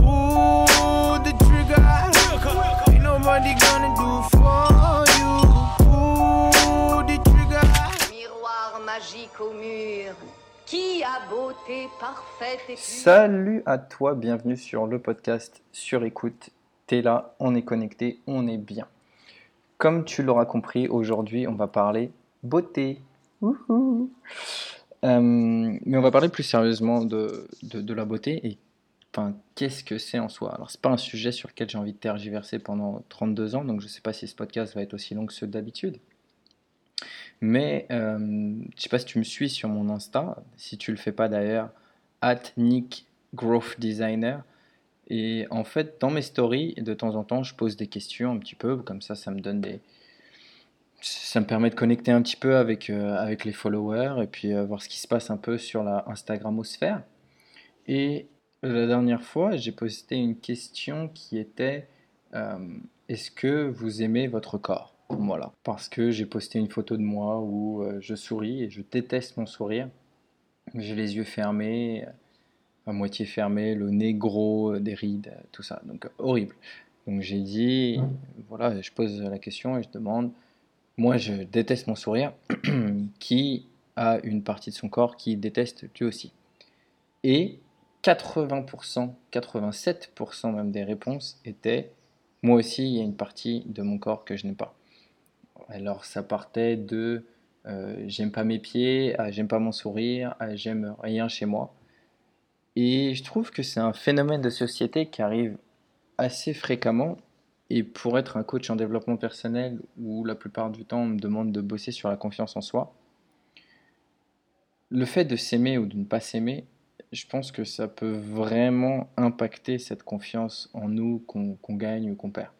Pull the trigger. Ain't nobody gonna do for you. Pull the trigger. Miroir magique au mur, qui a beauté parfaite et pure. Salut à toi, bienvenue sur le podcast sur écoute. T'es là, on est connecté, on est bien. Comme tu l'auras compris, aujourd'hui on va parler beauté. Wouhou. Euh, mais on va parler plus sérieusement de, de, de la beauté et enfin, qu'est-ce que c'est en soi? Alors c'est pas un sujet sur lequel j'ai envie de tergiverser pendant 32 ans, donc je sais pas si ce podcast va être aussi long que ceux d'habitude. Mais euh, je sais pas si tu me suis sur mon Insta, si tu le fais pas d'ailleurs, at Nick Growth Designer. Et en fait, dans mes stories, de temps en temps, je pose des questions un petit peu, comme ça, ça me donne des. Ça me permet de connecter un petit peu avec, euh, avec les followers et puis euh, voir ce qui se passe un peu sur la Instagramosphère. Et la dernière fois, j'ai posté une question qui était euh, Est-ce que vous aimez votre corps? Voilà. Parce que j'ai posté une photo de moi où euh, je souris et je déteste mon sourire. J'ai les yeux fermés, à moitié fermés, le nez gros, euh, des rides, tout ça. Donc horrible. Donc j'ai dit Voilà, je pose la question et je demande Moi, je déteste mon sourire. qui a une partie de son corps qui déteste lui aussi Et 80%, 87% même des réponses étaient moi aussi, il y a une partie de mon corps que je n'aime pas. Alors ça partait de euh, j'aime pas mes pieds, à j'aime pas mon sourire, à j'aime rien chez moi. Et je trouve que c'est un phénomène de société qui arrive assez fréquemment. Et pour être un coach en développement personnel, où la plupart du temps on me demande de bosser sur la confiance en soi, le fait de s'aimer ou de ne pas s'aimer, je pense que ça peut vraiment impacter cette confiance en nous qu'on gagne ou qu'on perd.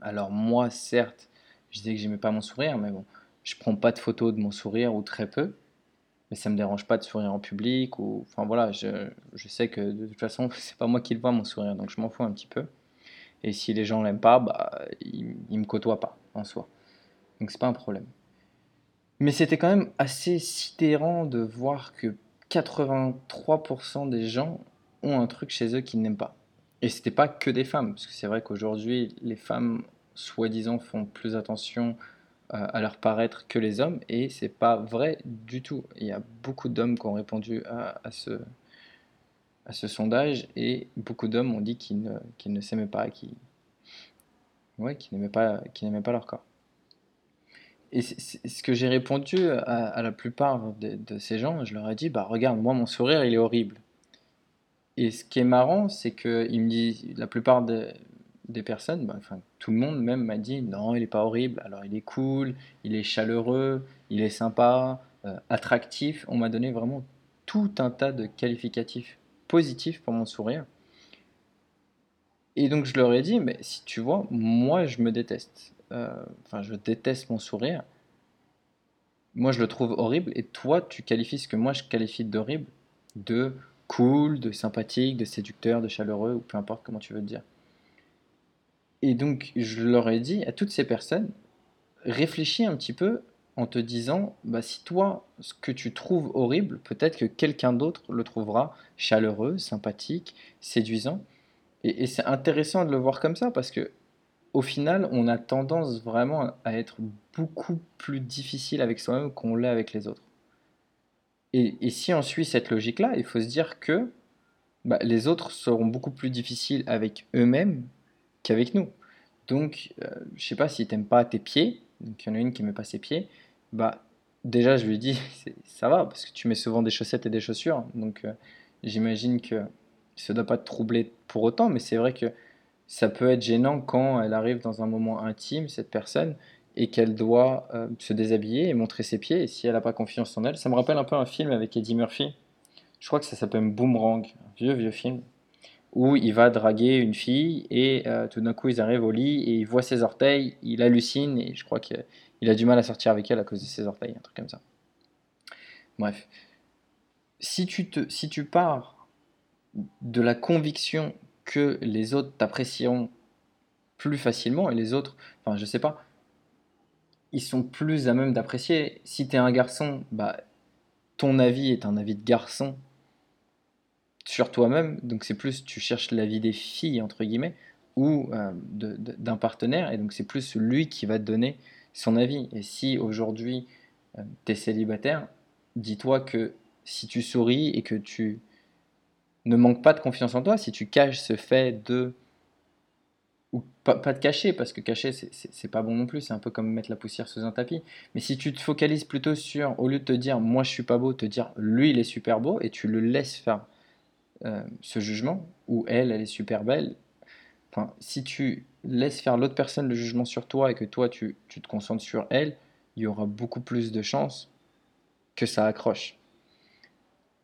Alors moi, certes, je disais que j'aimais pas mon sourire, mais bon, je prends pas de photos de mon sourire ou très peu, mais ça me dérange pas de sourire en public ou, enfin voilà, je, je sais que de toute façon, c'est pas moi qui le vois mon sourire, donc je m'en fous un petit peu. Et si les gens l'aiment pas, bah, ils, ils me côtoient pas en soi, donc c'est pas un problème. Mais c'était quand même assez sidérant de voir que 83% des gens ont un truc chez eux qu'ils n'aiment pas. Et c'était pas que des femmes, parce que c'est vrai qu'aujourd'hui, les femmes, soi-disant, font plus attention euh, à leur paraître que les hommes, et c'est pas vrai du tout. Il y a beaucoup d'hommes qui ont répondu à, ce, ce sondage, et beaucoup d'hommes ont dit qu'ils ne, s'aimaient pas, qu'ils n'aimaient pas leur corps. Et ce que j'ai répondu à, la plupart de, ces gens, je leur ai dit, bah regarde, moi mon sourire il est horrible. Et ce qui est marrant, c'est que il me dit, la plupart des personnes, bah, enfin tout le monde même m'a dit, non, il est pas horrible. Alors il est cool, il est chaleureux, il est sympa, euh, attractif. On m'a donné vraiment tout un tas de qualificatifs positifs pour mon sourire. Et donc je leur ai dit, mais si tu vois, moi je me déteste. Euh, Enfin, je déteste mon sourire. Moi je le trouve horrible. Et toi, tu qualifies ce que moi je qualifie d'horrible, de cool, de sympathique, de séducteur, de chaleureux, ou peu importe comment tu veux te dire. Et donc je leur ai dit à toutes ces personnes, réfléchis un petit peu en te disant, bah, si toi, ce que tu trouves horrible, peut-être que quelqu'un d'autre le trouvera chaleureux, sympathique, séduisant. Et, et c'est intéressant de le voir comme ça parce que au final, on a tendance vraiment à être beaucoup plus difficile avec soi-même qu'on l'est avec les autres. Et, si on suit cette logique-là, il faut se dire que bah, les autres seront beaucoup plus difficiles avec eux-mêmes qu'avec nous. Donc, euh, je sais pas si t'aimes pas tes pieds, donc il y en a une qui met pas ses pieds, bah déjà je lui dis ça va parce que tu mets souvent des chaussettes et des chaussures, donc euh, j'imagine que ça doit pas te troubler pour autant, mais c'est vrai que ça peut être gênant quand elle arrive dans un moment intime, cette personne, et qu'elle doit euh, se déshabiller et montrer ses pieds, et si elle n'a pas confiance en elle, ça me rappelle un peu un film avec Eddie Murphy, je crois que ça s'appelle Boomerang, un vieux vieux film, où il va draguer une fille et euh, tout d'un coup ils arrivent au lit et il voit ses orteils, il hallucine et je crois qu'il a du mal à sortir avec elle à cause de ses orteils, un truc comme ça. Bref, si tu, si tu pars de la conviction que les autres t'apprécieront plus facilement et les autres, enfin je sais pas, ils sont plus à même d'apprécier. Si tu es un garçon, bah, ton avis est un avis de garçon sur toi-même, donc c'est plus tu cherches l'avis des filles, entre guillemets, ou euh, d'un partenaire, et donc c'est plus lui qui va te donner son avis. Et si aujourd'hui euh, tu es célibataire, dis-toi que si tu souris et que tu ne manques pas de confiance en toi, si tu caches ce fait de ou pas, pas de cacher, parce que cacher, c'est pas bon non plus, c'est un peu comme mettre la poussière sous un tapis. Mais si tu te focalises plutôt sur, au lieu de te dire moi je suis pas beau, te dire lui il est super beau, et tu le laisses faire euh, ce jugement, ou elle, elle est super belle. Enfin, si tu laisses faire l'autre personne le jugement sur toi et que toi tu, tu te concentres sur elle, il y aura beaucoup plus de chances que ça accroche.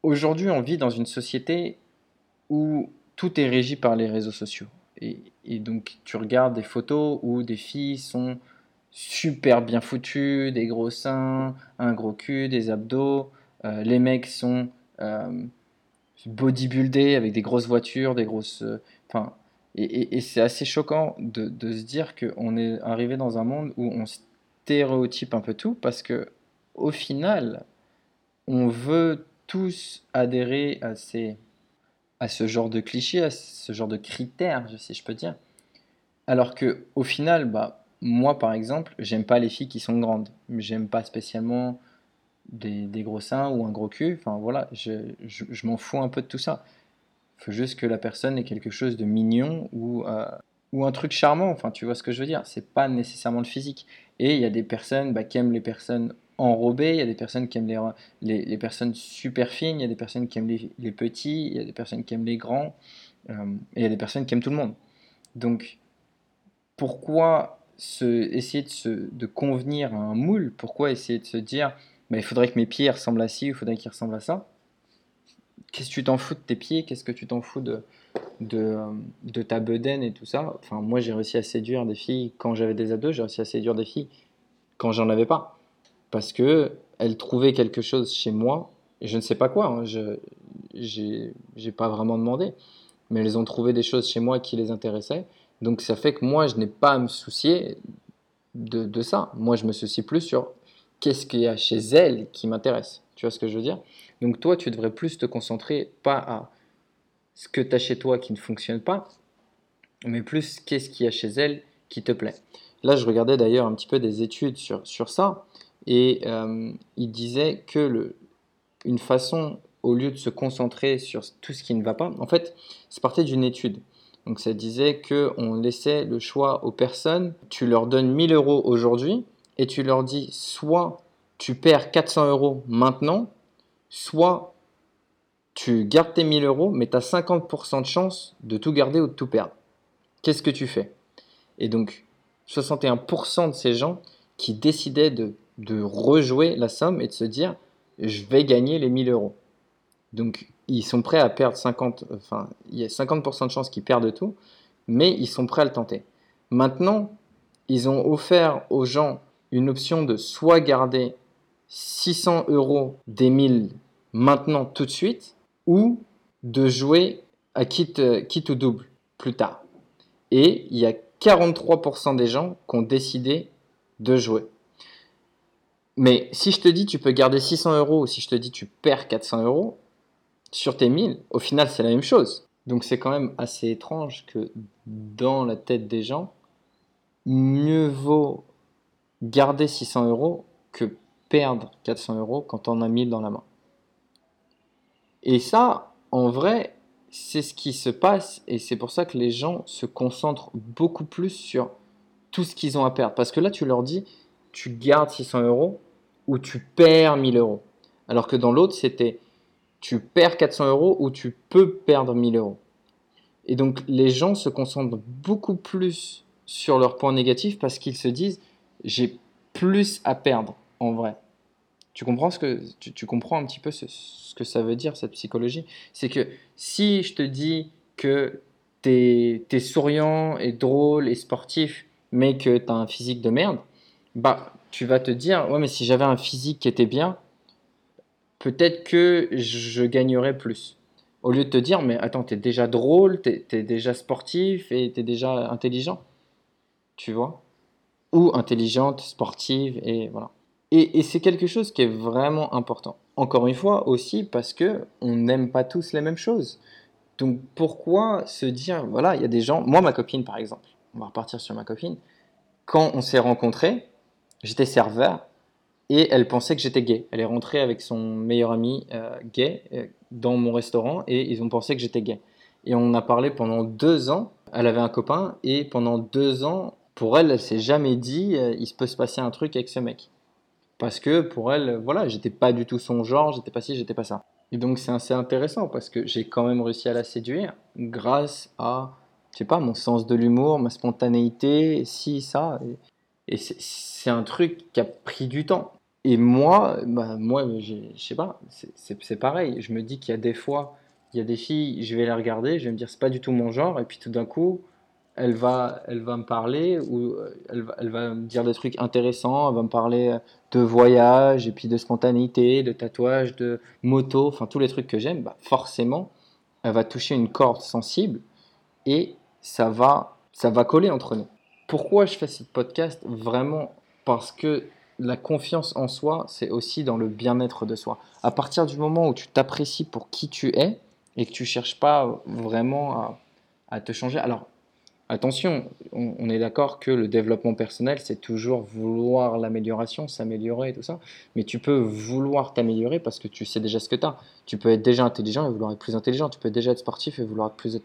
Aujourd'hui, on vit dans une société où tout est régi par les réseaux sociaux. Et, donc, tu regardes des photos où des filles sont super bien foutues, des gros seins, un gros cul, des abdos. Euh, les mecs sont euh, bodybuildés avec des grosses voitures, des grosses. Euh, enfin, et, c'est assez choquant de, se dire qu'on est arrivé dans un monde où on stéréotype un peu tout parce que, au final, on veut tous adhérer à ces à ce genre de clichés, à ce genre de critères, si je peux dire. Alors que au final, bah, moi par exemple, j'aime pas les filles qui sont grandes. J'aime pas spécialement des, gros seins ou un gros cul. Enfin voilà, je, m'en fous un peu de tout ça. Il faut juste que la personne ait quelque chose de mignon ou, euh, ou un truc charmant. Enfin, tu vois ce que je veux dire? C'est pas nécessairement le physique. Et il y a des personnes bah, qui aiment les personnes enrobé, il y a des personnes qui aiment les, les, personnes super fines, il y a des personnes qui aiment les, petits, il y a des personnes qui aiment les grands, euh, et il y a des personnes qui aiment tout le monde. Donc, pourquoi essayer de, se, de convenir à un moule? Pourquoi essayer de se dire, bah, il faudrait que mes pieds ressemblent à ci, il faudrait qu'ils ressemblent à ça? Qu'est-ce que tu t'en fous de tes pieds? Qu'est-ce que tu t'en fous de, de, de, ta bedaine et tout ça? Enfin, moi, j'ai réussi à séduire des filles quand j'avais des ados, j'ai réussi à séduire des filles quand j'en avais pas parce que elle trouvait quelque chose chez moi, et je ne sais pas quoi, hein, je n'ai pas vraiment demandé, mais elles ont trouvé des choses chez moi qui les intéressaient. Donc ça fait que moi, je n'ai pas à me soucier de, de, ça. Moi, je me soucie plus sur qu'est-ce qu'il y a chez elles qui m'intéresse. Tu vois ce que je veux dire? Donc toi, tu devrais plus te concentrer pas à ce que tu as chez toi qui ne fonctionne pas, mais plus qu'est-ce qu'il y a chez elles qui te plaît. Là, je regardais d'ailleurs un petit peu des études sur, sur ça. Et euh, il disait que une façon, au lieu de se concentrer sur tout ce qui ne va pas, en fait, c'est parti d'une étude. Donc ça disait qu'on laissait le choix aux personnes, tu leur donnes 1000 euros aujourd'hui et tu leur dis soit tu perds 400 euros maintenant, soit tu gardes tes 1000 euros, mais tu as 50% de chance de tout garder ou de tout perdre. Qu'est-ce que tu fais? Et donc, 61% de ces gens qui décidaient de de rejouer la somme et de se dire je vais gagner les 1000 euros. Donc ils sont prêts à perdre 50, enfin il y a 50% de chances qu'ils perdent tout, mais ils sont prêts à le tenter. Maintenant, ils ont offert aux gens une option de soit garder 600 euros des 1000 maintenant tout de suite, ou de jouer à quitte, quitte ou double plus tard. Et il y a 43% des gens qui ont décidé de jouer. Mais si je te dis tu peux garder 600 euros ou si je te dis tu perds 400 euros, sur tes 1000, au final c'est la même chose. Donc c'est quand même assez étrange que dans la tête des gens, mieux vaut garder 600 euros que perdre 400 euros quand on a 1000 dans la main. Et ça, en vrai, c'est ce qui se passe et c'est pour ça que les gens se concentrent beaucoup plus sur tout ce qu'ils ont à perdre. Parce que là, tu leur dis, tu gardes 600 euros ou tu perds 1000 euros. Alors que dans l'autre, c'était tu perds 400 euros ou tu peux perdre 1000 euros. Et donc les gens se concentrent beaucoup plus sur leurs points négatifs parce qu'ils se disent j'ai plus à perdre en vrai. Tu comprends ce que tu, comprends un petit peu ce, que ça veut dire cette psychologie? C'est que si je te dis que tu es, souriant et drôle et sportif, mais que tu as un physique de merde, bah, tu vas te dire, ouais, mais si j'avais un physique qui était bien, peut-être que je gagnerais plus. Au lieu de te dire, mais attends, tu es déjà drôle, tu es, déjà sportif et tu es déjà intelligent. Tu vois? Ou intelligente, sportive, et voilà. Et, et c'est quelque chose qui est vraiment important. Encore une fois aussi parce que on n'aime pas tous les mêmes choses. Donc pourquoi se dire, voilà, il y a des gens, moi ma copine par exemple, on va repartir sur ma copine, quand on s'est rencontrés, j'étais serveur et elle pensait que j'étais gay. Elle est rentrée avec son meilleur ami euh, gay euh, dans mon restaurant et ils ont pensé que j'étais gay. Et on a parlé pendant deux ans, elle avait un copain et pendant deux ans, pour elle, elle s'est jamais dit, euh, il se peut se passer un truc avec ce mec. Parce que pour elle, voilà, j'étais pas du tout son genre, j'étais pas ci, j'étais pas ça. Et donc c'est assez intéressant parce que j'ai quand même réussi à la séduire grâce à, je sais pas, mon sens de l'humour, ma spontanéité, si, ça. C'est un truc qui a pris du temps. Et moi, bah, moi, je sais pas, c'est pareil. Je me dis qu'il y a des fois, il y a des filles, je vais les regarder, je vais me dire c'est pas du tout mon genre, et puis tout d'un coup, elle va, elle va me parler ou euh, elle elle va me dire des trucs intéressants, elle va me parler de voyage et puis de spontanéité, de tatouage, de moto, enfin tous les trucs que j'aime, bah forcément, elle va toucher une corde sensible et ça va, ça va coller entre nous. Pourquoi je fais ce podcast Vraiment parce que la confiance en soi, c'est aussi dans le bien-être de soi. À partir du moment où tu t'apprécies pour qui tu es et que tu cherches pas vraiment à, à te changer, alors Attention, on, est d'accord que le développement personnel, c'est toujours vouloir l'amélioration, s'améliorer et tout ça. Mais tu peux vouloir t'améliorer parce que tu sais déjà ce que tu as. Tu peux être déjà intelligent et vouloir être plus intelligent. Tu peux déjà être sportif et vouloir être, plus,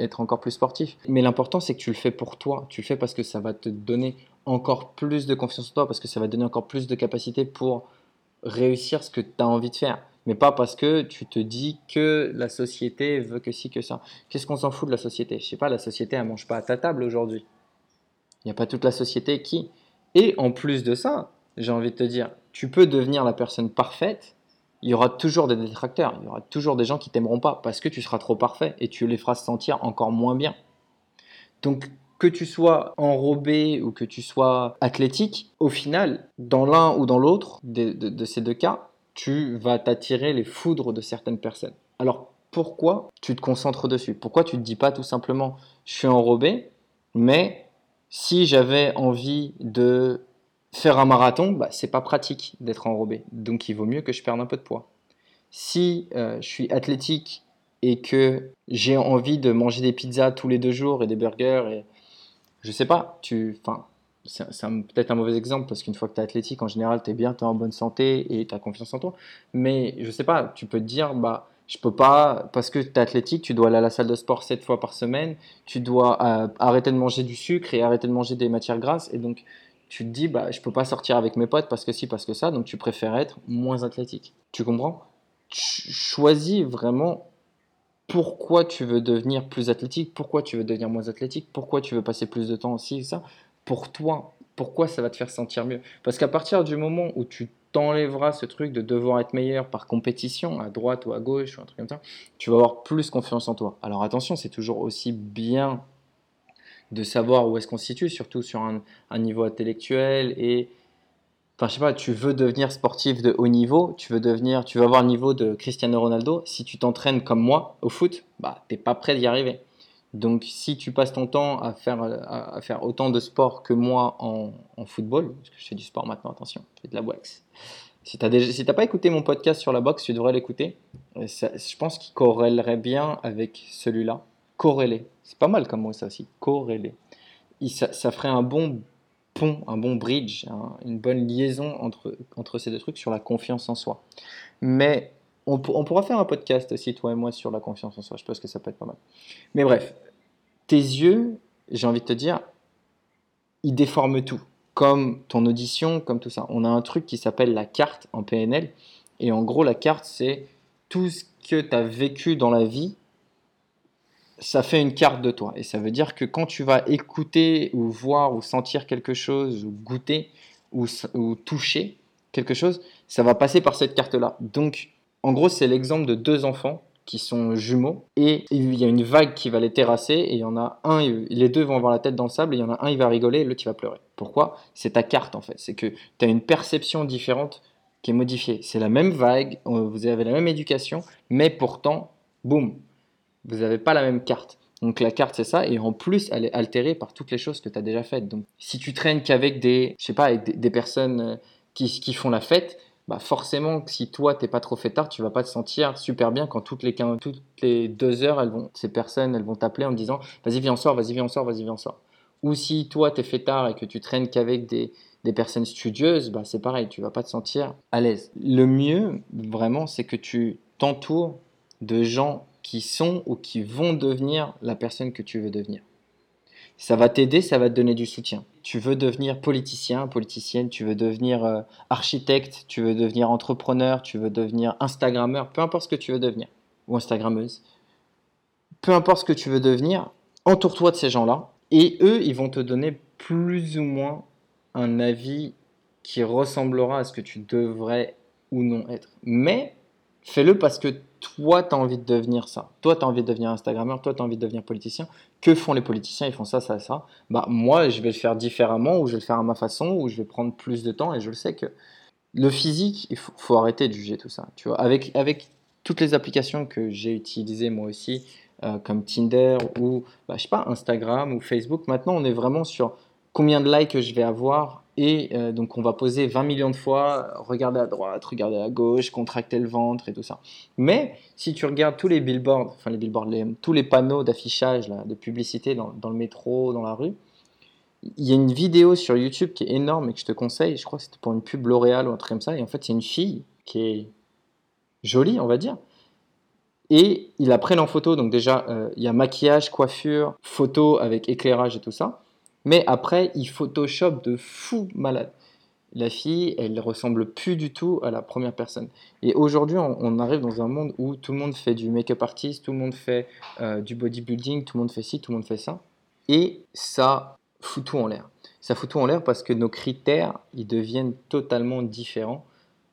être, encore plus sportif. Mais l'important, c'est que tu le fais pour toi. Tu le fais parce que ça va te donner encore plus de confiance en toi, parce que ça va te donner encore plus de capacité pour réussir ce que tu as envie de faire mais pas parce que tu te dis que la société veut que ci, que ça. Qu'est-ce qu'on s'en fout de la société? Je sais pas, la société, elle mange pas à ta table aujourd'hui. Il n'y a pas toute la société qui. Et en plus de ça, j'ai envie de te dire, tu peux devenir la personne parfaite, il y aura toujours des détracteurs, il y aura toujours des gens qui t'aimeront pas parce que tu seras trop parfait et tu les feras se sentir encore moins bien. Donc, que tu sois enrobé ou que tu sois athlétique, au final, dans l'un ou dans l'autre de ces deux cas, tu vas t'attirer les foudres de certaines personnes. Alors pourquoi tu te concentres dessus? Pourquoi tu ne te dis pas tout simplement je suis enrobé, mais si j'avais envie de faire un marathon, bah, c'est pas pratique d'être enrobé. Donc il vaut mieux que je perde un peu de poids. Si euh, je suis athlétique et que j'ai envie de manger des pizzas tous les deux jours et des burgers et je sais pas, tu, c'est peut-être un mauvais exemple parce qu'une fois que tu es athlétique, en général, tu es bien, tu es en bonne santé et tu as confiance en toi. Mais je sais pas, tu peux te dire, bah, je peux pas, parce que tu es athlétique, tu dois aller à la salle de sport 7 fois par semaine, tu dois euh, arrêter de manger du sucre et arrêter de manger des matières grasses. Et donc, tu te dis, bah, je peux pas sortir avec mes potes parce que si, parce que ça. Donc, tu préfères être moins athlétique. Tu comprends? Choisis vraiment pourquoi tu veux devenir plus athlétique, pourquoi tu veux devenir moins athlétique, pourquoi tu veux passer plus de temps aussi, ça pour toi, pourquoi ça va te faire sentir mieux? Parce qu'à partir du moment où tu t'enlèveras ce truc de devoir être meilleur par compétition, à droite ou à gauche ou un truc comme ça, tu vas avoir plus confiance en toi. Alors attention, c'est toujours aussi bien de savoir où est-ce qu'on se situe, surtout sur un, niveau intellectuel et Enfin, je sais pas, tu veux devenir sportif de haut niveau, tu veux devenir, tu veux avoir le niveau de Cristiano Ronaldo. Si tu t'entraînes comme moi au foot, bah, t'es pas prêt d'y arriver. Donc, si tu passes ton temps à faire, à, faire autant de sport que moi en, football, parce que je fais du sport maintenant, attention, je fais de la boxe. Si tu n'as si pas écouté mon podcast sur la boxe, tu devrais l'écouter. Je pense qu'il corrélerait bien avec celui-là. Corréler. C'est pas mal comme mot, ça aussi. Corréler. Ça, ça, ferait un bon pont, un bon bridge, une bonne liaison entre, entre ces deux trucs sur la confiance en soi. Mais on, pourra faire un podcast aussi, toi et moi, sur la confiance en soi. Je pense que ça peut être pas mal. Mais bref, tes yeux, j'ai envie de te dire, ils déforment tout. Comme ton audition, comme tout ça. On a un truc qui s'appelle la carte en PNL. Et en gros, la carte, c'est tout ce que tu as vécu dans la vie, ça fait une carte de toi. Et ça veut dire que quand tu vas écouter ou voir ou sentir quelque chose, ou goûter ou, ou toucher quelque chose, ça va passer par cette carte-là. Donc, en gros, c'est l'exemple de deux enfants qui sont jumeaux et il y a une vague qui va les terrasser et il y en a un, les deux vont avoir la tête dans le sable et il y en a un, il va rigoler et l'autre, il va pleurer. Pourquoi? C'est ta carte en fait. C'est que tu as une perception différente qui est modifiée. C'est la même vague, euh, vous avez la même éducation, mais pourtant, boum, vous n'avez pas la même carte. Donc la carte c'est ça et en plus elle est altérée par toutes les choses que tu as déjà faites. Donc si tu traînes qu'avec des je sais pas avec des, des personnes euh, qui, qui font la fête, bah forcément si toi t'es pas trop fêtard, tu vas pas te sentir super bien quand toutes les quin- toutes les deux heures elles vont ces personnes elles vont t'appeler en te disant vas-y viens on sort, vas-y viens on sort, vas-y viens on sort. Ou si toi t'es fêtard et que tu traînes qu'avec des des personnes studieuses, bah c'est pareil, tu vas pas te sentir à l'aise. Le mieux vraiment c'est que tu t'entoures de gens qui sont ou qui vont devenir la personne que tu veux devenir. Ça va t'aider, ça va te donner du soutien. Tu veux devenir politicien, politicienne, tu veux devenir euh, architecte, tu veux devenir entrepreneur, tu veux devenir Instagrammeur, peu importe ce que tu veux devenir, ou Instagrammeuse. Peu importe ce que tu veux devenir, entoure-toi de ces gens-là, et eux, ils vont te donner plus ou moins un avis qui ressemblera à ce que tu devrais ou non être. Mais fais-le parce que toi, tu as envie de devenir ça. Toi, tu as envie de devenir Instagrammeur, toi, tu as envie de devenir politicien. Que font les politiciens? Ils font ça, ça, ça. Bah, moi, je vais le faire différemment, ou je vais le faire à ma façon, ou je vais prendre plus de temps, et je le sais que le physique, il faut, arrêter de juger tout ça. Tu vois, avec, avec toutes les applications que j'ai utilisées moi aussi, euh, comme Tinder ou, bah, je sais pas, Instagram ou Facebook, maintenant, on est vraiment sur combien de likes je vais avoir. Et euh, donc, on va poser 20 millions de fois, regarder à droite, regarder à gauche, contracter le ventre et tout ça. Mais si tu regardes tous les billboards, enfin les billboards, tous les panneaux d'affichage, de publicité dans, dans le métro, dans la rue, il y a une vidéo sur YouTube qui est énorme et que je te conseille. Je crois que c'était pour une pub L'Oréal ou un truc comme ça. Et en fait, c'est une fille qui est jolie, on va dire. Et ils la prennent en photo. Donc, déjà, euh, il y a maquillage, coiffure, photo avec éclairage et tout ça. Mais après, ils Photoshop de fou malade. La fille, elle ressemble plus du tout à la première personne. Et aujourd'hui, on, arrive dans un monde où tout le monde fait du make-up artist, tout le monde fait euh, du bodybuilding, tout le monde fait ci, tout le monde fait ça. Et ça fout tout en l'air. Ça fout tout en l'air parce que nos critères, ils deviennent totalement différents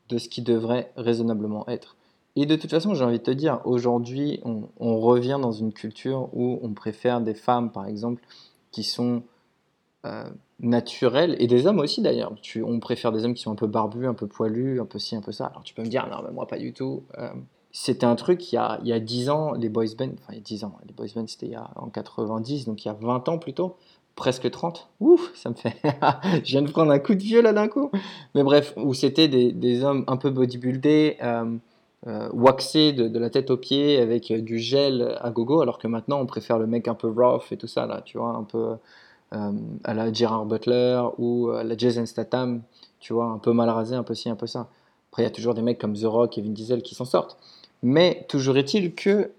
de ce qui devrait raisonnablement être. Et de toute façon, j'ai envie de te dire, aujourd'hui, on revient dans une culture où on préfère des femmes, par exemple, qui sont euh, naturelles, et des hommes aussi d'ailleurs. On préfère des hommes qui sont un peu barbus, un peu poilus, un peu ci, un peu ça. Alors tu peux me dire, non, mais moi pas du tout. Euh, c'était un truc, il y, a, il y a 10 ans, les boys band, enfin il y a 10 ans, les boys band c'était en 90, donc il y a 20 ans plutôt, presque 30. Ouf, ça me fait... Je viens de prendre un coup de vieux là d'un coup. Mais bref, où c'était des, des hommes un peu bodybuildés, euh, waxés de, de la tête aux pieds avec du gel à gogo, alors que maintenant on préfère le mec un peu rough et tout ça, là, tu vois, un peu à la Gerard Butler ou à la Jason Statham, tu vois, un peu mal rasé, un peu ci, un peu ça. Après, il y a toujours des mecs comme The Rock et Vin Diesel qui s'en sortent. Mais toujours est-il que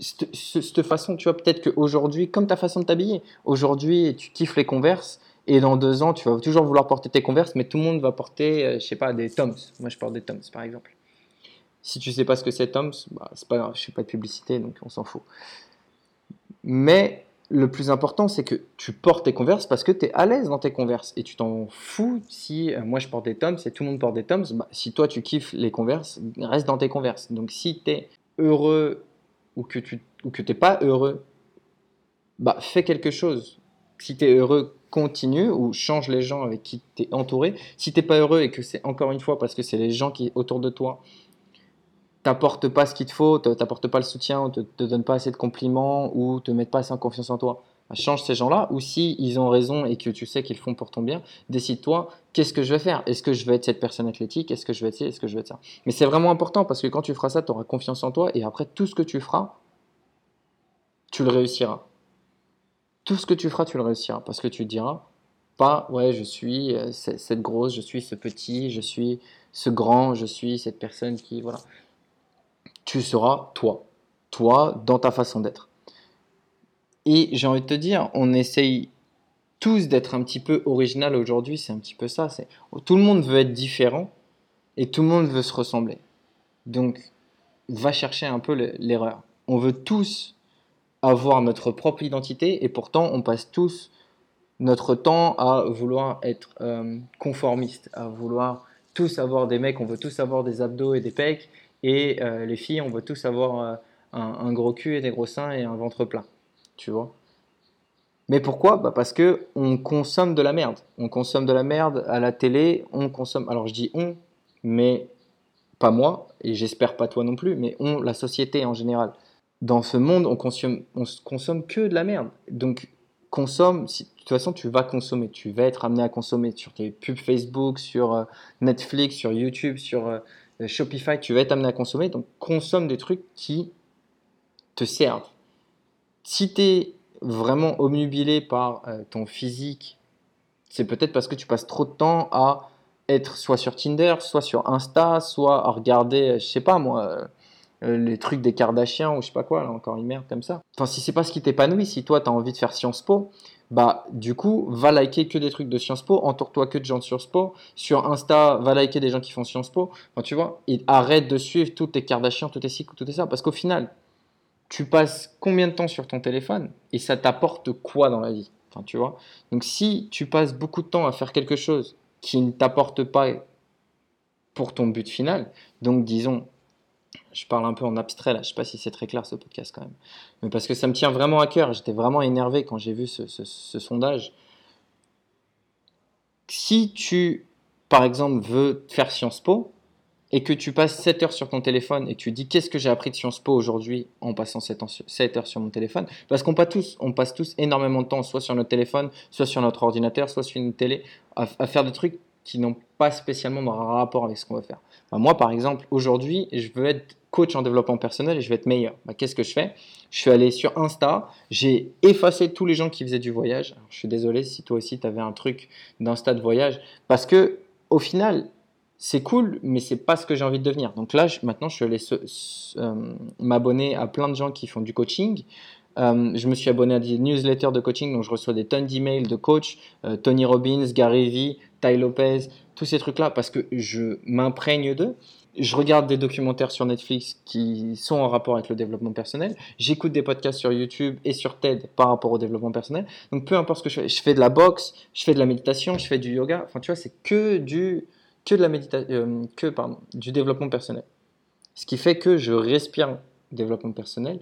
cette, ce- cette façon, tu vois, peut-être qu'aujourd'hui, comme ta façon de t'habiller, aujourd'hui, tu kiffes les Converse, et dans deux ans, tu vas toujours vouloir porter tes Converse, mais tout le monde va porter, euh, je sais pas, des Toms. Moi, je porte des Toms, par exemple. Si tu sais pas ce que c'est Toms, bah, c'est pas je fais pas de publicité, donc on s'en fout. Mais le plus important, c'est que tu portes tes Converse parce que tu es à l'aise dans tes Converse. Et tu t'en fous si euh, moi je porte des Toms et tout le monde porte des Toms. Bah, si toi tu kiffes les Converse, reste dans tes Converse. Donc si tu es heureux ou que tu ou que t'es pas heureux, bah fais quelque chose. Si tu es heureux, continue ou change les gens avec qui tu es entouré. Si t'es pas heureux et que c'est encore une fois parce que c'est les gens qui autour de toi t'apportent pas ce qu'il te faut, te- t'apportent pas le soutien, ou te, te donnent pas assez de compliments ou te mettent pas assez en confiance en toi. Bah, change ces gens-là ou si ils ont raison et que tu sais qu'ils font pour ton bien, décide-toi qu'est-ce que je vais faire? Est-ce que je vais être cette personne athlétique? Est-ce que je vais être ci? Est-ce que je vais être ça? Mais c'est vraiment important parce que quand tu feras ça, tu auras confiance en toi et après tout ce que tu feras, tu le réussiras. Tout ce que tu feras, tu le réussiras parce que tu te diras pas ouais, je suis euh, ce- cette grosse, je suis ce petit, je suis ce grand, je suis cette personne qui voilà tu seras toi. Toi, dans ta façon d'être. Et j'ai envie de te dire, on essaye tous d'être un petit peu original aujourd'hui, c'est un petit peu ça. C'est Tout le monde veut être différent et tout le monde veut se ressembler. Donc, va chercher un peu le- l'erreur. On veut tous avoir notre propre identité et pourtant on passe tous notre temps à vouloir être euh, conformiste, à vouloir tous avoir des mecs, on veut tous avoir des abdos et des pecs Et euh, les filles, on veut tous avoir euh, un, gros cul et des gros seins et un ventre plein. Tu vois? Mais pourquoi? Bah Parce que on consomme de la merde. On consomme de la merde à la télé. On consomme. Alors je dis on, mais pas moi, et j'espère pas toi non plus, mais on, la société en général. Dans ce monde, on consomme, on consomme que de la merde. Donc, consomme, si, de toute façon, tu vas consommer, tu vas être amené à consommer sur tes pubs Facebook, sur euh, Netflix, sur YouTube, sur Shopify, tu vas être amené à consommer. Donc, consomme des trucs qui te servent. Si tu es vraiment omnubilé par euh, ton physique, c'est peut-être parce que tu passes trop de temps à être soit sur Tinder, soit sur Insta, soit à regarder, euh, je sais pas moi, euh, euh, les trucs des Kardashians ou je sais pas quoi, là encore une merde comme ça. Enfin, si c'est pas ce qui t'épanouit, si toi tu as envie de faire Sciences Po, bah du coup, va liker que des trucs de Sciences Po, entoure-toi que de gens de Sciences Po. Sur Insta, va liker des gens qui font Sciences Po. Tu vois, et arrête de suivre toutes tes Kardashians, toutes tes ci, toutes tes ça, parce qu'au final, tu passes combien de temps sur ton téléphone et ça t'apporte quoi dans la vie? Enfin, tu vois? Donc, si tu passes beaucoup de temps à faire quelque chose qui ne t'apporte pas pour ton but final, donc disons, je parle un peu en abstrait là, je sais pas si c'est très clair ce podcast quand même, mais parce que ça me tient vraiment à cœur, j'étais vraiment énervé quand j'ai vu ce, sondage. Si tu, par exemple, veux faire Sciences Po, et que tu passes 7 heures sur ton téléphone et que tu dis qu'est-ce que j'ai appris de Sciences Po aujourd'hui en passant 7, ans sur- 7 heures sur mon téléphone, parce qu'on passe tous, on passe tous énormément de temps soit sur notre téléphone, soit sur notre ordinateur, soit sur une télé, à faire des trucs qui n'ont pas spécialement de rapport avec ce qu'on va faire. Moi, par exemple, aujourd'hui, je veux être coach en développement personnel et je veux être meilleur. Bah, Qu'est-ce que je fais? Je suis allé sur Insta, j'ai effacé tous les gens qui faisaient du voyage. Je suis désolé si toi aussi tu avais un truc d'Insta de voyage, parce que au final, c'est cool, mais c'est pas ce que j'ai envie de devenir. Donc là, maintenant, je suis allé euh, m'abonner à plein de gens qui font du coaching. Euh, je me suis abonné à des newsletters de coaching, donc je reçois des tonnes d'emails de coachs, euh, Tony Robbins, Gary Vee, Ty Lopez, tous ces trucs-là, parce que je m'imprègne d'eux. Je regarde des documentaires sur Netflix qui sont en rapport avec le développement personnel. J'écoute des podcasts sur YouTube et sur TED par rapport au développement personnel. Donc peu importe ce que je fais, je fais de la boxe, je fais de la méditation, je fais du yoga. Enfin, tu vois, c'est que du que de la méditation, que pardon, du développement personnel. Ce qui fait que je respire développement personnel.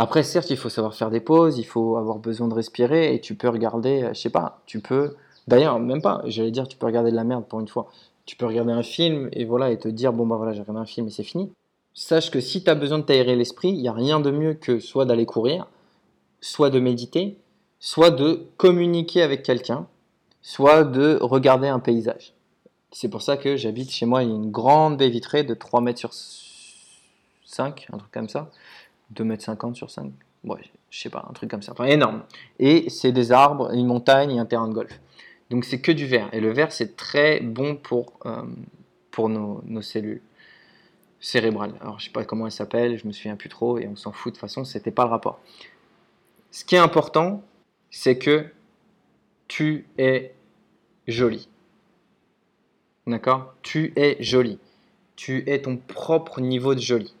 Après, certes, il faut savoir faire des pauses, il faut avoir besoin de respirer et tu peux regarder, euh, je sais pas, tu peux. D'ailleurs, même pas, j'allais dire, tu peux regarder de la merde pour une fois. Tu peux regarder un film et voilà et te dire, bon bah voilà, j'ai regardé un film et c'est fini. Sache que si tu as besoin de t'aérer l'esprit, il n'y a rien de mieux que soit d'aller courir, soit de méditer, soit de communiquer avec quelqu'un, soit de regarder un paysage. C'est pour ça que j'habite chez moi, il y a une grande baie vitrée de 3 mètres sur 5, un truc comme ça. 2 mètres 50 sur 5. Ouais, je sais pas, un truc comme ça. Enfin, énorme. Et c'est des arbres, une montagne et un terrain de golf. Donc c'est que du vert. Et le vert, c'est très bon pour, euh, pour nos, nos cellules cérébrales. Alors je sais pas comment elles s'appellent, je me souviens plus trop et on s'en fout de toute façon, c'était pas le rapport. Ce qui est important, c'est que tu es joli. D'accord? Tu es joli. Tu es ton propre niveau de joli.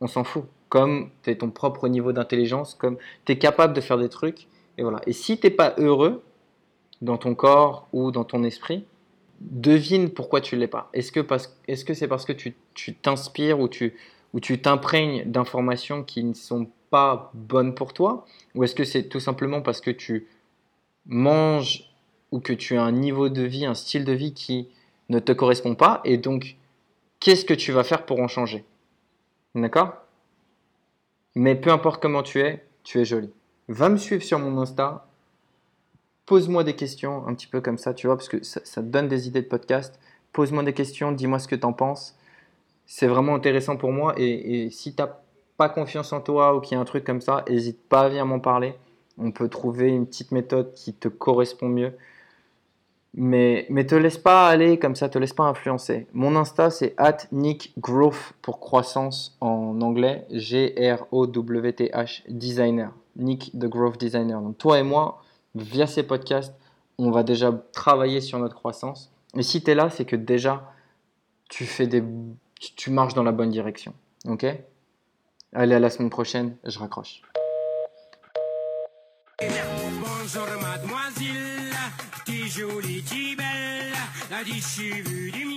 On s'en fout. Comme tu es ton propre niveau d'intelligence, comme tu es capable de faire des trucs. Et voilà. Et si tu n'es pas heureux dans ton corps ou dans ton esprit, devine pourquoi tu l'es pas. Est-ce que parce- est-ce que c'est parce que tu tu t'inspires ou tu ou tu t'imprègnes d'informations qui ne sont pas bonnes pour toi Ou est-ce que c'est tout simplement parce que tu manges ou que tu as un niveau de vie, un style de vie qui ne te correspond pas et donc qu'est-ce que tu vas faire pour en changer? D'accord? Mais peu importe comment tu es, tu es joli. Va me suivre sur mon Insta. Pose-moi des questions un petit peu comme ça, tu vois, parce que ça, ça te donne des idées de podcast. Pose-moi des questions, dis-moi ce que tu en penses. C'est vraiment intéressant pour moi. Et, et si tu n'as pas confiance en toi ou qu'il y a un truc comme ça, n'hésite pas à venir m'en parler. On peut trouver une petite méthode qui te correspond mieux. Mais, mais te laisse pas aller comme ça, te laisse pas influencer. Mon Insta, c'est at Nick Growth pour croissance en anglais. G-R-O-W-T-H designer. Nick the Growth Designer. Donc toi et moi, via ces podcasts, on va déjà travailler sur notre croissance. Et si tu es là, c'est que déjà, tu, tu marches dans la bonne direction. Ok? Allez, à la semaine prochaine, je raccroche. Bonjour mademoiselle, t'es jolie,